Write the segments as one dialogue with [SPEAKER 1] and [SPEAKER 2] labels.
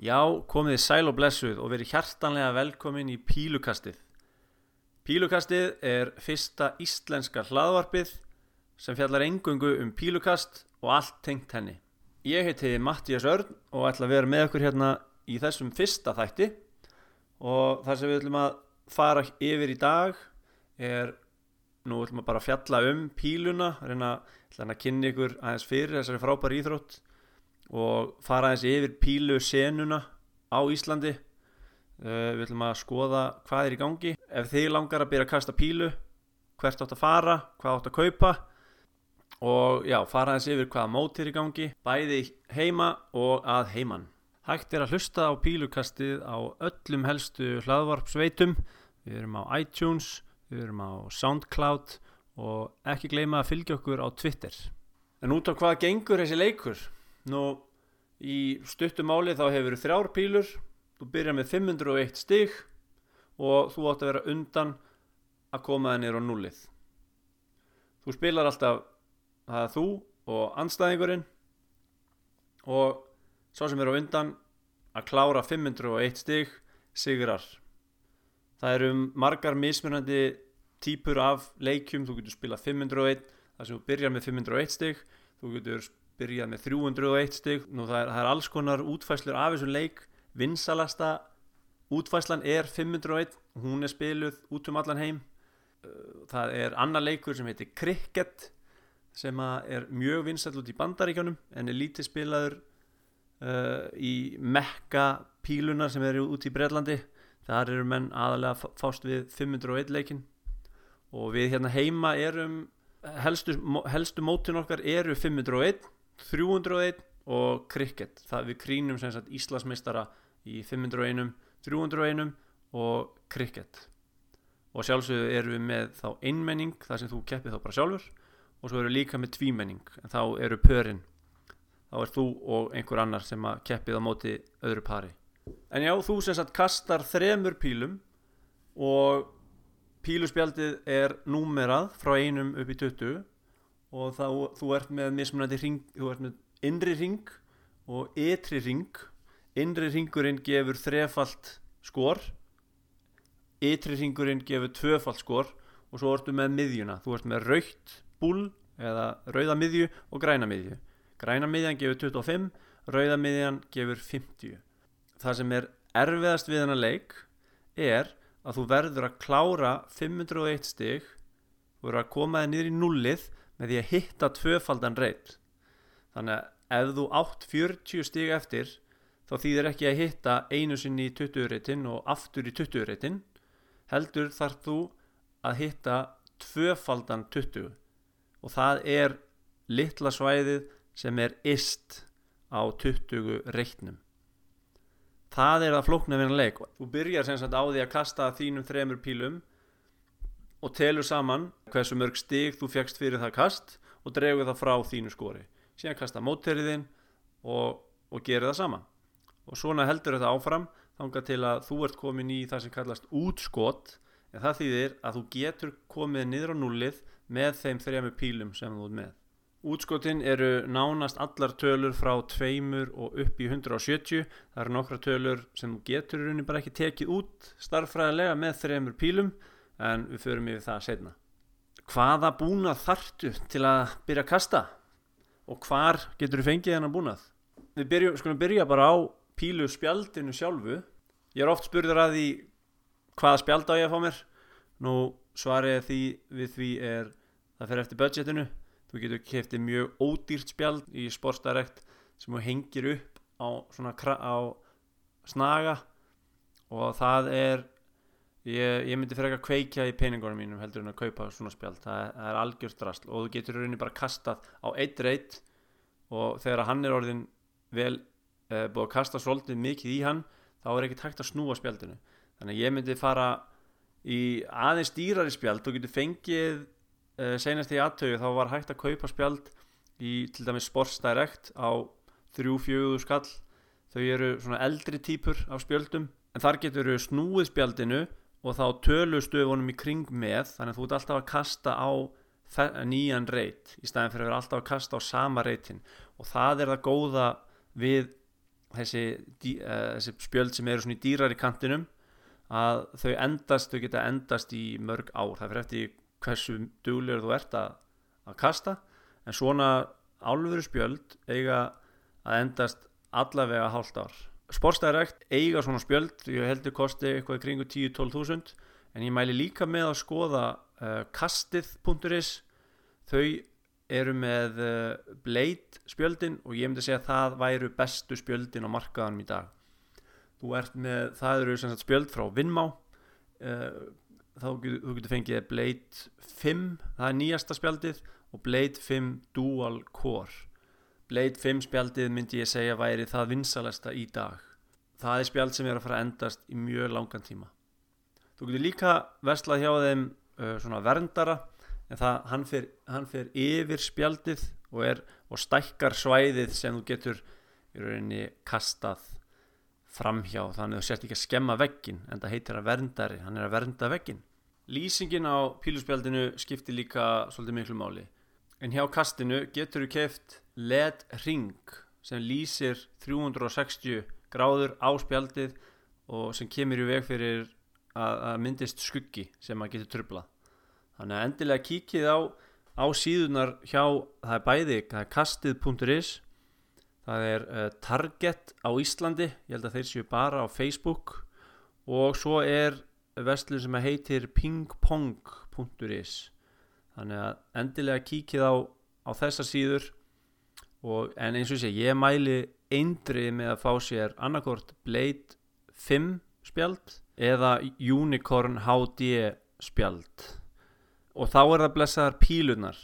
[SPEAKER 1] Já, komið þið sæl og blessuð og verið hjartanlega velkomin í Pílukastið. Pílukastið er fyrsta íslenska hlaðvarpið sem fjallar engungu um pílukast og allt tengt henni. Ég heiti Mattías Örn og ætla að vera með okkur hérna í þessum fyrsta þætti og það sem við ætlum að fara yfir í dag er, nú ætlum við bara að fjalla um píluna, reyna að kynna ykkur aðeins fyrir þessari frábæri íþrótt og fara aðeins yfir pílu senuna á Íslandi. Uh, við ætlum að skoða hvað er í gangi. Ef þið langar að byrja að kasta pílu hvert átt að fara, hvað átt að kaupa og já, fara aðeins yfir hvaða mót er í gangi bæði heima og að heiman. Hægt er að hlusta á pílukastið á öllum helstu hlaðvarpsveitum. Við erum á iTunes, við erum á Soundcloud og ekki gleyma að fylgja okkur á Twitter. En út á hvað gengur þessi leikur? Nú, í stuttumáli þá hefur þrjár pílur, þú byrjar með 501 stig og þú átt að vera undan að koma það nýra á nullið. Þú spilar alltaf það er þú og anstæðingurinn og sá sem er á undan að klára 501 stig sigrar. Það eru margar mismunandi típur af leikjum, þú getur spilað 501, þar sem þú byrjar með 501 stig, þú getur byrjað með 301 stig. Nú, það, er, það er alls konar útfæslur af þessum leik. Vinsalasta útfæslan er 501 hún er spiluð út um allan heim. Það er annar leikur sem heitir Cricket sem er mjög vinsall út í bandaríkjónum en er lítið spilaður uh, í mekka pílunar sem eru út í Breitlandi þar eru menn aðalega fást við 501 leikin og við hérna heima erum helstu, helstu mótin okkar eru 501 301 og cricket. Það við krínum sem sagt Íslasmeistara í 501, 301 og cricket. Og sjálfsögðu eru við með þá einmenning þar sem þú keppið þá bara sjálfur og svo eru líka með tvímenning. En þá eru pörinn þá er þú og einhver annar sem að keppið á móti öðru pari. En já, þú sem sagt kastar þremur pílum og píluspjaldið er númerað frá einum upp í 20 og þá, þú ert með mismunandi ring, þú ert með innri ring og ytri ring innri ringurinn gefur þrefalt skor ytri ringurinn gefur tvöfalt skor og svo ertu með miðjuna. Þú ert með raukt búl eða rauða miðju og græna miðju. Græna miðjan gefur 25 rauða miðjan gefur 50 það sem er erfiðast við hennar leik er að þú verður að klára 501 stig þú verður að koma þig niður í nullið með því að hitta tvöfaldan reyt þannig að ef þú átt 40 stíg eftir þá þýðir ekki að hitta einu sinni í 20 reytin og aftur í 20 reytin heldur þarf þú að hitta tvöfaldan 20 og það er litla svæðið sem er ist á 20 reitnum það er að flókna við hann leik. Þú byrjar sem sagt á því að kasta þínum þremur pílum og telur saman hversu mörg stig þú fegst fyrir það kast og dregur það frá þínu skori. Síðan kasta mótteriðinn og, og gerir það sama og svona heldur þetta áfram þángar til að þú ert komin í það sem kallast útskott en það þýðir að þú getur komið niður á nullið með þeim þrejum pílum sem þú ert með. Útskottin eru nánast allar tölur frá tveimur og upp í 170 það eru nokkra tölur sem þú getur rauninni bara ekki tekið út starffræðilega með þrejumur pílum en við förum yfir það setna hvaða búnað þartu til að byrja að kasta? Og hvar getur þú fengið hennar búnað? Við byrjum, skulum byrja bara á pílu spjaldinu sjálfu. Ég er oft spurður að því hvaða spjald á ég að fá mér? Nú svarið því við því er það fer eftir budgetinu. Þú getur keftið mjög ódýrt spjald í sportsdirekt sem þú hengir upp á, svona, á snaga. Og það er Ég, ég myndi fyrir ekki að kveikja í peningunum mínum heldur en að kaupa svona spjald. Það, það er algjörst drasl og þú getur rauninni bara kastað á eitt reyt og þegar hann er orðin vel uh, búið að kasta svolítið mikið í hann þá er ekki takt að snúa spjaldinu. Þannig að ég myndi fara í aðeins dýrari spjald. Og getur fengið uh, senast í aðtögu þá var hægt að kaupa spjald í til dæmis Sports Direct á 3-4 skall. Þau eru svona eldri típur af spjöldum en þar getur snúið spjaldinu og þá tölustöfunum í kring með þannig að þú ert alltaf að kasta á nýjan reyt í staðin fyrir að vera alltaf að kasta á sama reytin og það er það góða við þessi, uh, þessi spjöld sem eru svona í dýrar í kantinum að þau endast, þau geta endast í mörg ár, það fyrir eftir hversu duglegur þú ert að, að kasta. En svona álfuru spjöld eiga að endast allavega hálft ár Sportstæðarekt eiga svona spjöld ég heldur kosti eitthvað kringu 10-12 þúsund en ég mæli líka með að skoða uh, kastið.is þau eru með uh, Blade spjöldin og ég myndi segja að það væru bestu spjöldin á markaðanum í dag. Með, það eru sagt, spjöld frá Vinmá uh, þá getur, þú getur fengið Blade 5, það er nýjasta spjaldið og Blade 5 Dual Core Blade 5 spjaldið myndi ég segja væri það vinsalesta í dag. Það er spjald sem er að fara að endast í mjög langan tíma. Þú getur líka verslað hjá þeim uh, svona verndara en það, hann fer, hann fer yfir spjaldið og, er, og stækkar svæðið sem þú getur í rauninni kastað framhjá þannig þú sért ekki að skemma veggin en það heitir að verndari, hann er að vernda veggin lýsingin á píluspjaldinu skiptir líka svolítið miklu máli. En hjá kastinu getur þú keft LED ring sem lýsir 360 gráður á spjaldið og sem kemur í veg fyrir að, myndist skuggi sem að getur tröfla þannig að endilega kíkið á, á síðunar hjá það er bæði, það er kastið.is það er uh, Target á Íslandi ég held að þeir séu bara á Facebook og svo er vestlun sem heitir pingpong.is þannig að endilega kíkið á, á þessa síður og, en eins og sé ég mæli eindrið með að fá sér annarkort Blade 5 spjald eða Unicorn HD spjald. Og þá er það blessaðar pílunar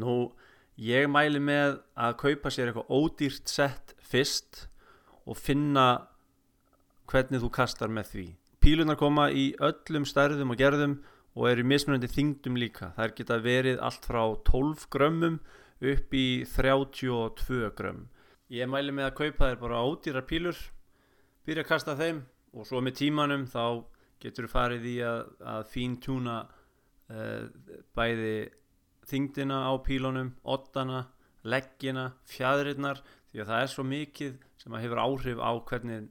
[SPEAKER 1] nú ég mæli með að kaupa sér eitthvað ódýrt sett fyrst og finna hvernig þú kastar með því. Pílunar koma í öllum stærðum og gerðum og eru mismunandi þingdum líka. Þær geta verið allt frá 12 grömmum upp í 32 grömm ég mæli með að kaupa þér bara ódýrar pílur byrja að kasta þeim og svo með tímanum þá getur þú farið í að, að fín tjúna uh, bæði þingdina á pílunum, ottana leggina, fjæðurinnar því að það er svo mikið sem að hefur áhrif á hvernig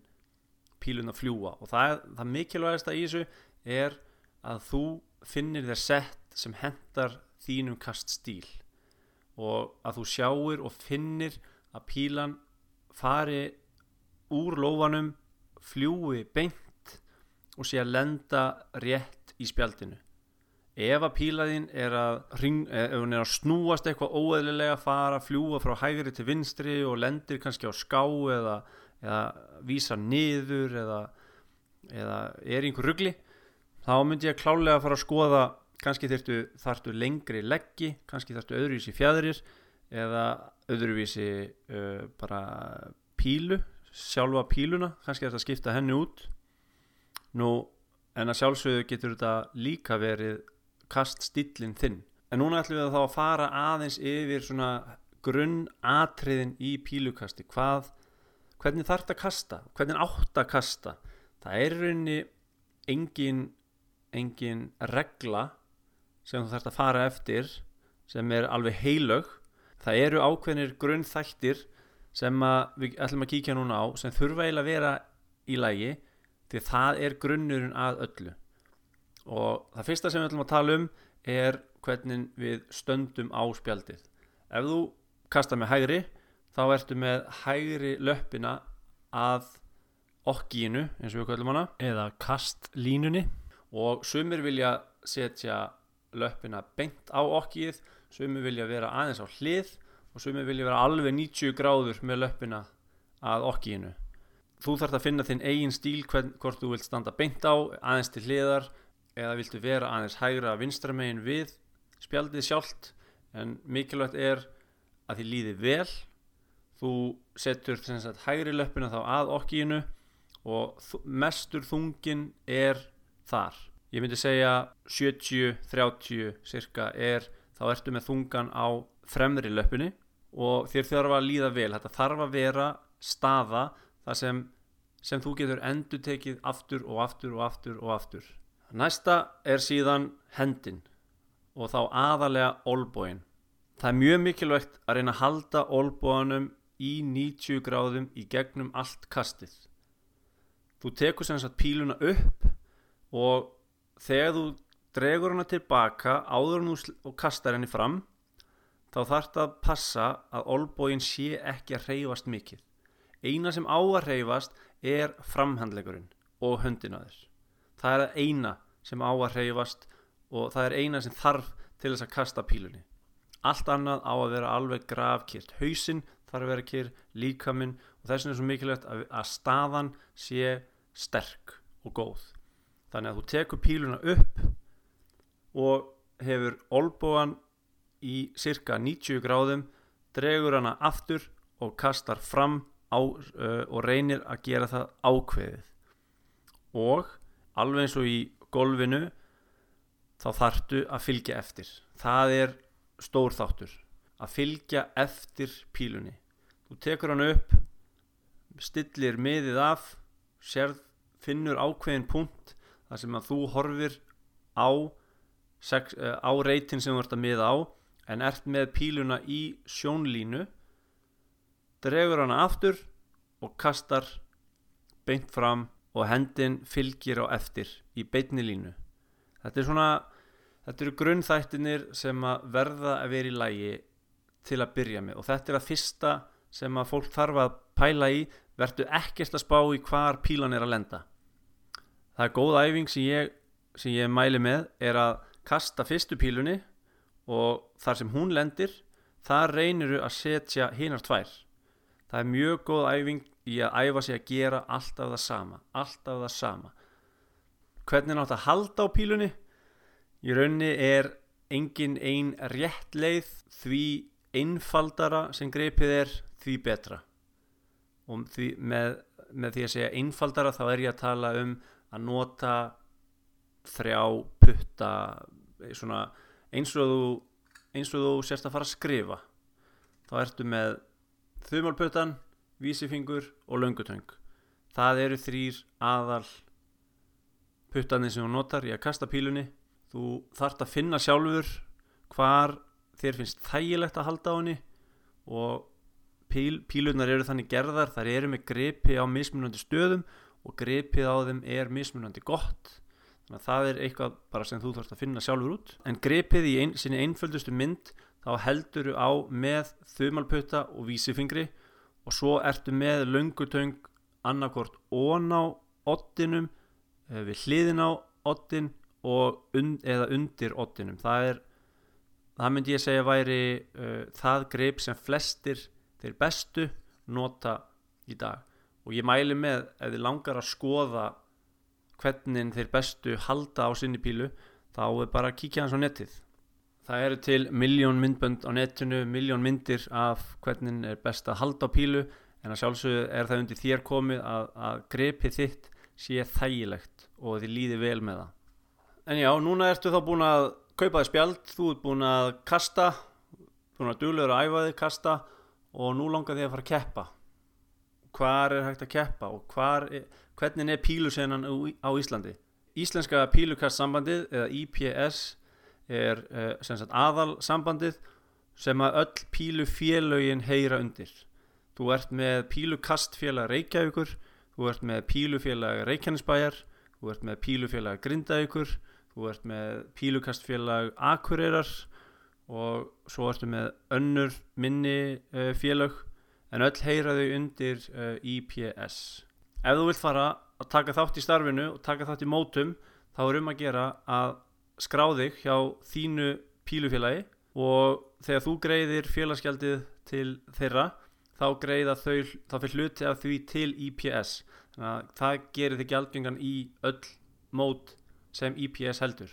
[SPEAKER 1] píluna fljúa og það, það mikilvægasta í þessu er að þú finnir þér sett sem hendar þínum kaststíl og að þú sjáir og finnir að pílan fari úr lófanum fljúi beint og sé að lenda rétt í spjaldinu. Ef að pílaðinn er að, ring, eh, er að snúast eitthvað óeðlilega fara, fljúa frá hægri til vinstri og lendir kannski á ská eða, eða vísa niður eða, eða er einhver ruggli þá myndi ég klálega að fara að skoða kannski þartu lengri leggi kannski þartu öðruvísi fjæðurir eða öðruvísi uh, bara pílu sjálfa píluna, kannski þarf þetta að skipta henni út. Nú en að sjálfsögðu getur þetta líka verið kaststílinn þinn. En núna ætlum við að þá að fara aðeins yfir svona grunnatriðin í pílukasti. Hvað, hvernig þarf þetta að kasta? Hvernig átt að kasta? Það er rauninni engin engin regla sem þú þarfst að fara eftir sem er alveg heilög. Það eru ákveðnir grunnþættir sem við ætlum að kíkja núna á sem þurfa eiginlega að vera í lægi því það er grunnurinn að öllu. Og það fyrsta sem við ætlum að tala um er hvernig við stöndum á spjaldið. Ef þú kasta með hægri þá ertu með hægri löppina að okkínu eins og við kallum hana eða kastlínunni. og sumir vilja setja löppina beint á okkið. Sumir vilja vera aðeins á hlið og sumir vilja vera alveg 90 gráður með löppina að okkínu þú þarfst að finna þinn eigin stíl hvern, hvort þú vilt standa beint á aðeins til hliðar eða viltu vera aðeins hægra vinstramegin við spjaldið sjálft. En mikilvægt er að þið líði vel. Þú setur sagt, hægri löppina þá að okkínu og mestur þungin er þar ég myndi segja 70-30 cirka er þá ertu með þungan á fremri löpunni og þér þarf að líða vel. Þetta þarf að vera staða þar sem, sem þú getur endur tekið aftur og aftur og aftur og aftur. Næsta er síðan hendin og þá aðalega olbóin það er mjög mikilvægt að reyna að halda olbóanum í 90 gráðum í gegnum allt kastið. Þú tekur sem sagt píluna upp og þegar þú dregur hana tilbaka áður en þú og kastar henni fram þá þarf það að passa að olbóin sé ekki að reyfast mikið. Eina sem á að reyfast er framhandlegurinn og höndinaður það er eina sem á að reyfast og það er eina sem þarf til þess að kasta pílunni. Allt annað á að vera alveg gravkýrt hausinn þarf að vera kýr líkaminn og þess vegna er svo mikilvægt að staðan sé sterk og góð þannig að þú tekur píluna upp og hefur olbúan í cirka 90 gráðum dregur hana aftur og kastar fram á, uh, og reynir að gera það ákveðið. Og alveg eins og í golfinu þá þartu að fylgja eftir. Það er stór þáttur að fylgja eftir pílunni. Þú tekur hann upp stillir miðið af sérð, finnur ákveðin punkt þar sem að þú horfir á, sex, á reytin sem þú ert að miða á en ert með píluna í sjónlínu dregur hana aftur og kastar beint fram og hendin fylgir á eftir í beitni línu. Þetta er svona þetta eru grunnþættinir sem að verða að vera í lægi til að byrja með. Og þetta er að fyrsta sem að fólk þarf að pæla í. Verðu ekkert að spá í hvar pílan er að lenda það er góð æfing sem ég, sem ég mæli með er að kasta fyrstu pílunni og þar sem hún lendir þar reyniru að setja hinar tvær. Það er mjög góð æfing í að æfa sig að gera alltaf það sama alltaf það sama. Hvernig nátt að halda á pílunni? Í raunni er engin ein rétt leið því einfaldara sem greipið er því betra. Og því, með, með því að segja einfaldara þá er ég að tala um að nota þrjá putta svona, eins og þú eins og þú sérst að fara að skrifa þá ertu með þumalputtan, vísifingur og löngutöng það eru þrýr aðal puttanir sem þú notar í að kasta pílunni. Þú þart að finna sjálfur hvar þér finnst þægilegt að halda á henni og píl, pílunar eru þannig gerðar þar eru með gripi á mismunandi stöðum og gripið á þeim er mismunandi gott. Þannig að það er eitthvað bara sem þú þarfst að finna sjálfur út. En gripið í ein, sinni einföldustu mynd þá heldur þú á með þumalputta og vísifingri og svo ertu með löngutöng annarkort ón á ottinum eh, við hliðin á ottin og und, eða undir ottinum það er það myndi ég segja væri uh, það greip sem flestir þeir bestu nota í dag og ég mæli með ef þið langar að skoða hvernig þeir bestu halda á sinni pílu þá er bara að kíkja hans á netið. Það eru til miljón myndbönd á netinu miljón myndir af hvernig er best að halda á pílu en að sjálfsögðu er það undir þér komið að, að grepið þitt sé þægilegt og þið líði vel með það. En já, núna ertu þá búin að kaupa þið spjald, þú ert búin að kasta búin að duglegur að æfa þið kasta og nú langar þið að fara að keppa hvar er hægt að keppa og er, hvernig er pílusenan á Íslandi? Íslenska pílukastsambandið eða IPS er uh, sagt, aðal sambandið sem að öll pílufélögin heyra undir. Þú ert með pílukastfélag Reykjavíkur þú ert með pílufélag Reykjanesbæjar þú ert með pílufélag Grindavíkur þú ert með pílukastfélag Akureyrar og svo ertu með önnur minni uh, félag en öll heyra þau undir uh, IPS ef þú vilt fara að taka þátt í starfinu og taka þátt í mótum þá er um að gera að skrá þig hjá þínu pílufélagi og þegar þú greiðir félagsgjaldið til þeirra þá greiða þau, þá fyrir hluti af því til IPS þannig að það gerir þig gjaldgengan í öll mót sem IPS heldur.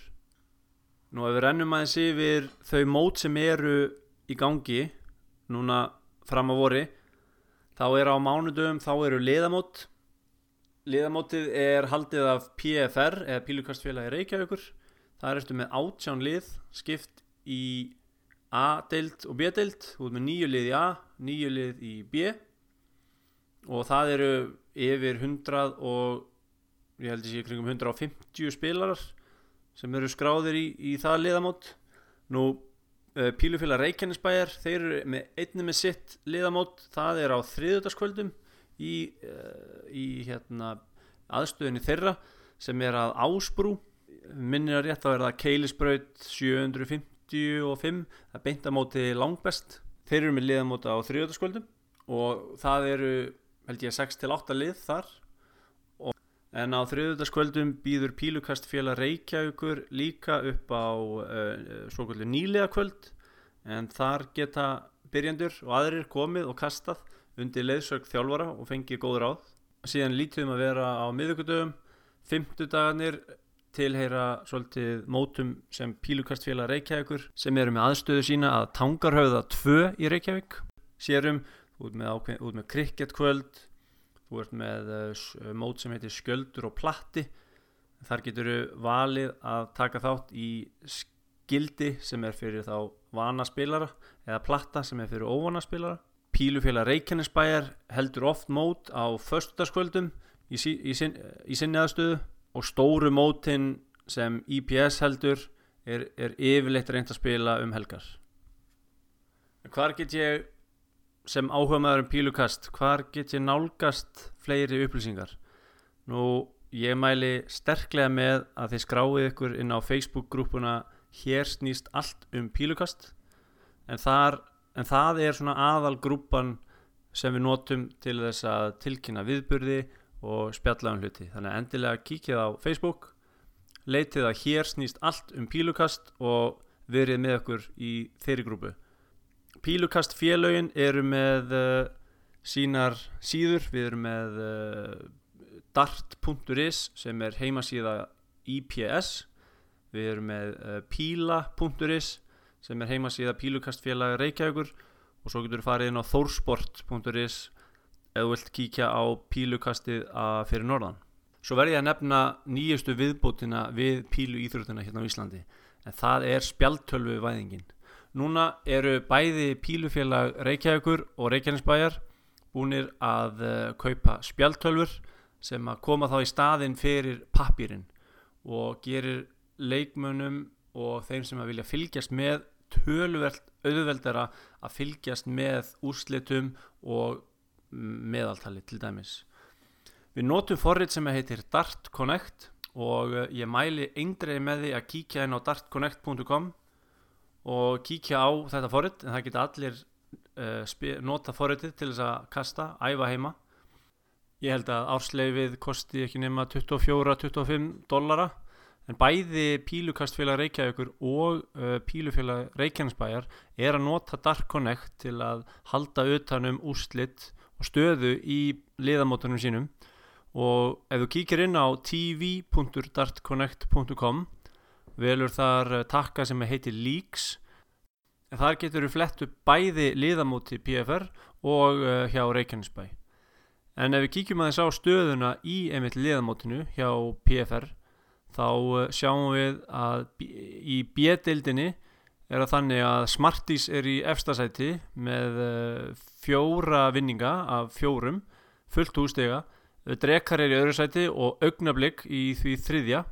[SPEAKER 1] Nú ef við rennum aðeins yfir þau mót sem eru í gangi núna fram á vori þá er á mánudöfum þá eru liðamót. Liðamótið er haldið af PFR eða Pílukastfélagi Reykjavíkur. Það ertu með átján lið skipt í A-deild og B-deild þú ert með nýju lið í A, nýju lið í B. Og það eru yfir 100 og ég held að sé kringum 150 spilarar sem eru skráðir í, í það liðamót. Nú Pílufélag Reykjanesbæjar þeir eru með einni með sitt liðamót. Það er á þriðutaskvöldum í, uh, í hérna, aðstöðinni þeirra sem er að Ásbrú. Minnir að rétt er það Keilisbraut 755 það er beint að móti langbest. Þeir eru með liðamóta á þriðutaskvöldum og það eru held ég 6-8 lið þar en á þriðutaskvöldum býður Pílukast félag Reykjavíkur líka upp á uh, svo kvöldu nýliðakvöld en þar geta byrjandur og aðrir komið og kastað undir leiðsög þjálfara og fengið góð ráð. Síðan lítum að vera á miðugudöfum fymtudagarnir tilheyra svolítið mótum sem Pílukastfélag Reykjavíkur sem eru með aðstöðu sína að Tangarhauða 2 í Reykjavík. Sérum út með, með krikketkvöld þú ert með uh, mót sem heitir sköldur og platti. Þar getur þú valið að taka þátt í skildi sem er fyrir þá vanaspilara eða platta sem er fyrir óvanaspilara Pílufélag Reykjanesbæjar heldur oft mót á förstudagskvöldum í, í, í sinni aðstöðu og stóru mótin sem IPS heldur er, er yfirleitt reynd að spila um helgar. Hvar get ég sem áhuga maður um pílukast hvar get ég nálgast fleiri upplýsingar? Nú ég mæli sterklega með að þið skráið ykkur inn á Facebook grúpuna hér snýst allt um pílukast. En, þar, en það er svona aðal grúpan sem við notum til þess að tilkynna viðburði og spjalla um hluti. Þannig að endilega kíkja á Facebook leitið að hér snýst allt um pílukast og verið með okkur í þeirri grúpu Pílukast félögin eru með uh, sínar síður við erum með uh, dart.is sem er heimasíða IPS við erum með uh, píla.is sem er heimasíða Pílukastfélagi Reykjavíkur og svo getur við farið inn á þórsport.is þú vilt kíkja á pílukastið fyrir norðan. Svo verði ég að nefna nýjustu viðbótina við pílu íþróttina hérna á Íslandi en það er spjaltölvu væðingin. Núna eru bæði pílufélag Reykjavíkur og Reykjanesbæjar búinir að uh, kaupa spjaltölfur sem að koma þá í staðin fyrir pappirinn og gerir leikmönum og þeim sem að vilja fylgjast með töluvert auðveldara að fylgjast með úrslitum og meðaltali til dæmis. Við notum forrið sem heitir Dart Connect og eh, ég mæli eindreiði með því að kíkja inn á dartconnect.com og kíkja á þetta forrið en það geta allir uh, nota forriðið til þess að kasta, æfa heima. Ég held að ársleifið kosti ekki nema 24-25 dollara en bæði pílukastfélag Reykjavíkur og uh, pílufélag Reykjanesbæjar er að nota Dark Connect til að halda utanum úrslitt og stöðu í liðamótunum sínum. Og ef þú kíkir inn á tv.dartconnect.com velur þar eh, takka sem heitir Leaks. En þar getur þú flett upp bæði liðamóti PFR og uh, hjá Reykjanesbæ. En ef við kíkjum aðeins á stöðuna í einmitt liðamótinu hjá PFR þá uh, sjáum við að í B-deildinni er að þannig að Smarties er í efstasæti með fjóra vinninga af fjórum fullt hústega Drekar er í öðru sæti og augnablík í því þriðja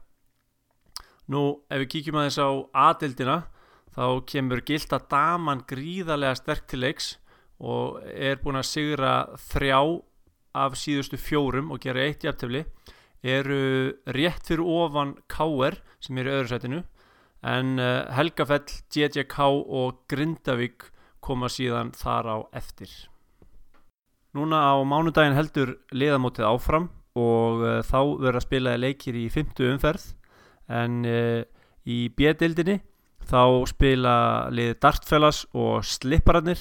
[SPEAKER 1] nú ef við kíkjum aðeins á aðildina þá kemur Gilda Daman gríðarlega sterk til leiks og er búin að sigra þrjá af síðustu fjórum og gera eitt í aftefli eru rétt fyrir ofan K.R. sem er í öðru sætinu en uh, Helgafell, JJK og Grindavík koma síðan þar á eftir. Núna á mánudagin heldur liðamótið áfram og uh, þá verður að spila leikir í fymtu umferð en uh, í bjedildinni þá spila liði Dartfellas og Slippararnir.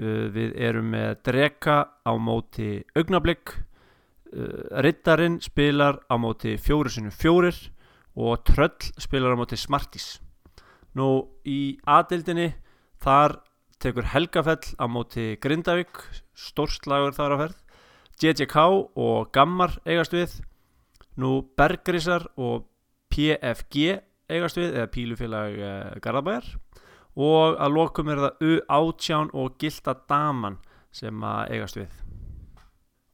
[SPEAKER 1] Við erum með Dreka á móti Augnablík, Rittarinn spilar á móti Fjórisinu Fjórir og Tröll spilar á móti Smarties. Nú í aðildinni þar tekur Helgafell á móti Grindavík stórslagur þar á ferð. JJK og Gammar eigast við. Nú Bergrisar og PFG eigast við eða Pílufélag eh, Garðabæjar og að lokum er það U18 og Gilda Daman sem að eigast við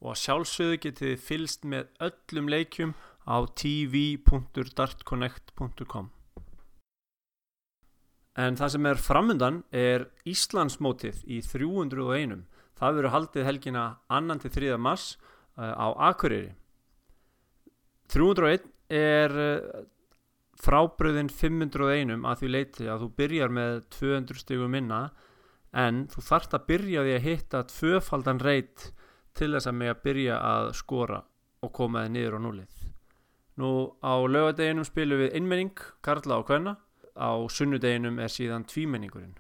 [SPEAKER 1] og að sjálfsögðu getið fylst með öllum leikjum á tv.dartconnect.com En það sem er framundan er Íslandsmótið í 301. Það verður haldið helgina 2-3. mars uh, á Akureyri. 301 er uh, frábröðin 501 að því leiti að þú byrjar með 200 stigum minna en þú þarft að byrja því að hitta tvöfaldan reyt til þess að mig að byrja að skora og koma þið niður á núlið. Nú á lögadeginum spilum við innmenning, Karla og Kvenna á sunnudeginum er síðan tvímenningurinn.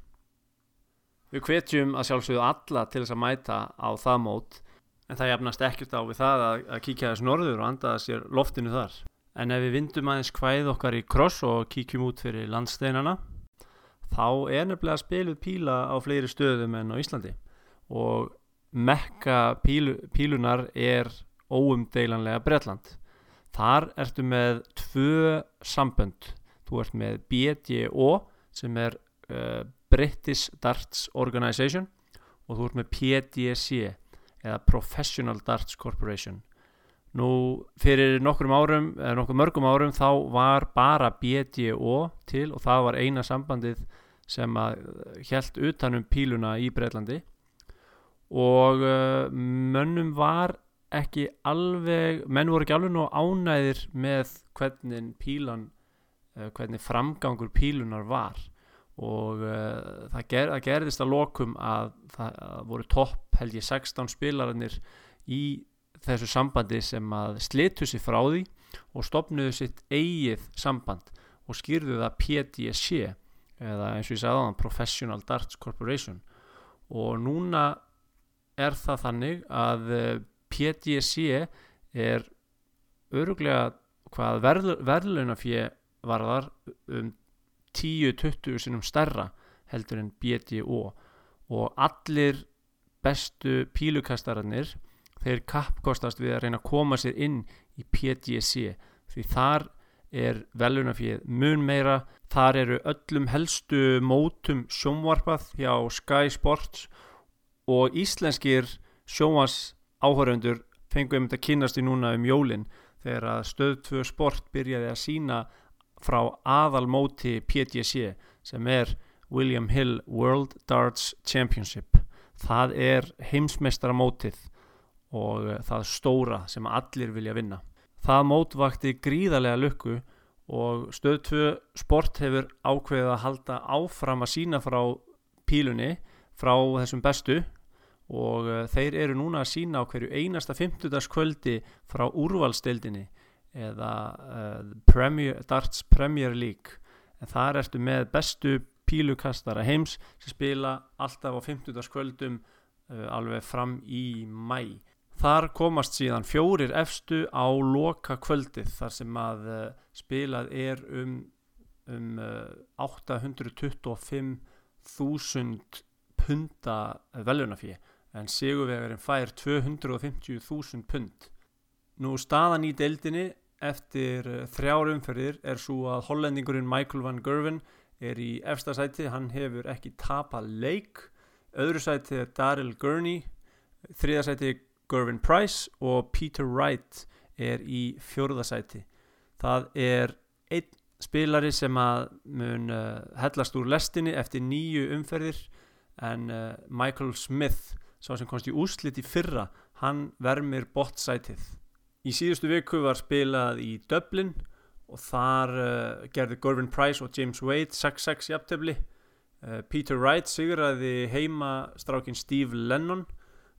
[SPEAKER 1] Við hvetjum að sjálfsögðu alla til þess að mæta á það mót en það jafnast ekkert á við það að, að kíkja þess norður og andaða sér loftinu þar. En ef við vindum aðeins hvæð okkar í kross og kíkjum út fyrir landsteinana þá er nefnilega spiluð píla á fleiri stöðum en á Íslandi. Og mekka pílu, pílunar er óumdeilanlega Bretland. Þar ertu með tvö sambönd. Þú ert með BDO sem er uh, British Darts Organization og þú ert með PDC eða Professional Darts Corporation nú fyrir nokkrum árum eða nokkur mörgum árum þá var bara BDO til og það var eina sambandið sem að helt utanum píluna í Breitlandi og uh, mönnum var ekki alveg menn voru ekki alveg nú ánæðir með hvernig pílan uh, hvernig framgangur pílunar var. Og uh, það, ger, það gerðist að lokum að það að voru topp held ég 16 spilarannir í þessu sambandi sem að slitu sér frá því og stopnuðu sitt eigið samband og skýrðu það PDSC eða eins og ég sagði á þann Professional Darts Corporation. Og núna er það þannig að eh, PDSC er öruglega hvað verðlunafjö varðar um 10-20 sinum stærra heldur en BDO og allir bestu pílukastararnir þeir kappkostast við að reyna að koma sér inn í PDC því þar er velunafíð mun meira, þar eru öllum helstu mótum sjónvarpað hjá Sky Sports og íslenskir sjónvars áhöröndur fengum um þetta kynast í núna um jólinn þegar að stöð 2 sport byrjaði að sína frá aðalmóti PDC sem er William Hill World Darts Championship. Það er heimsmeistara mótið og eh, það stóra sem allir vilja vinna það mót vakti gríðarlega lukku og stöð 2 sport hefur ákveðið að halda áfram að sína frá pílunni frá þessum bestu og uh, þeir eru núna að sína á hverju einasta 50. kvöldi frá úrvalstildinni eða uh, Premier, Darts Premier League en þar ertu með bestu pílukastara heims sem spila alltaf á 50. kvöldum uh, alveg fram í mæ þar komast síðan fjórir efstu á loka kvöldið þar sem að uh, spilað er um, um 825.000 punta velunafíð en Sigurvegarinn fær 250.000 pund. Nú staðan í deildinni eftir eh, þrjár umferðir er svo að hollendingurinn Michael van Gerwen er í efsta sæti, hann hefur ekki tapað leik. Öðru sæti er Daryl Gurney þriða sæti er Gervin Price og Peter Wright er í fjörða sæti það er einn spilari sem að mun uh, hellast úr lestinni eftir nýju umferðir en uh, Michael Smith sá sem komst í úslit í fyrra hann vermir bottsætið Í síðustu viku var spilað í Dublin og þar uh, gerði Gorvin Price og James Wade 6-6 jafntefni. Uh, Peter Wright sigraði heima strákin Steve Lennon.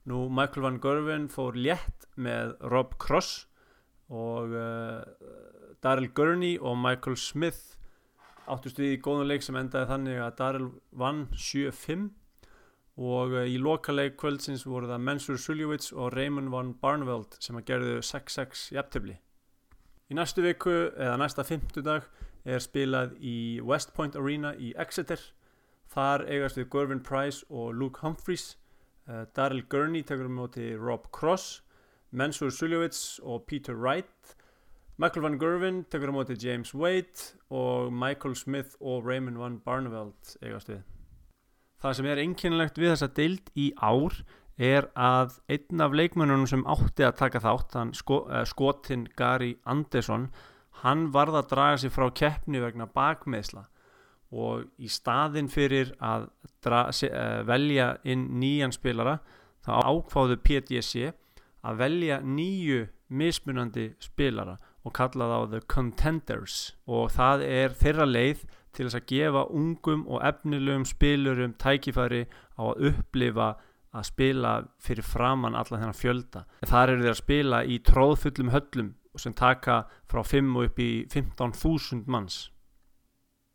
[SPEAKER 1] Nú Michael Van Gerwen fór létt með Rob Cross og uh, Daryl Gurney og Michael Smith áttust við í góðan leik sem endaði þannig að Daryl vann 7-5 og eh, í lokaleg kvöldsins voru það Mensur Suljovits og Raymond von Barneveld sem að gerðu 6-6 jafntefni. Í næstu viku eða næsta fymtudag er spilað í West Point Arena í Exeter. Þar eigast við Gervin Price og Luke Humphreys. Uh, Daryl Gurney tekur um móti Rob Cross, Mensur Suljovits og Peter Wright. Michael Van Gerwen tekur um móti James Wade og Michael Smith og Raymond von Barneveld eigast við. Það sem er einkynlegt við þessa deild í ár er að einn af leikmönunum sem átti að taka þátt, sko, uh, skotin Gary Anderson, hann varða að draga sig frá keppni vegna bakmeðsla og í staðin fyrir að dra, se, uh, velja inn nýjan spilara þá ákváðu PDC að velja nýju mismunandi spilara og kalla þá The Contenders og það er þeirra leið til þess að gefa ungum og efnilegum spilurum tækifæri á að upplifa að spila fyrir framann alla þennan fjölda. Þar eru þeir að spila í tróðfullum höllum sem taka frá 5 og upp í 15.000 manns.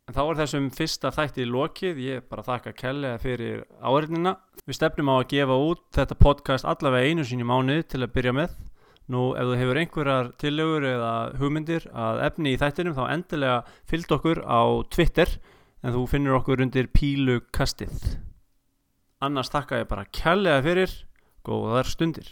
[SPEAKER 1] En þá er þessum fyrsta þætti lokið, ég bara þakka kellega fyrir áriðnina. Við stefnum á að gefa út þetta podcast allavega einu sín í mánuði til að byrja með. Nú ef þú hefur einhverjar tillögur eða hugmyndir að efni í þættinum þá endilega fylg okkur á Twitter en þú finnur okkur undir pílukastið annars takka ég bara kærlega fyrir góðar stundir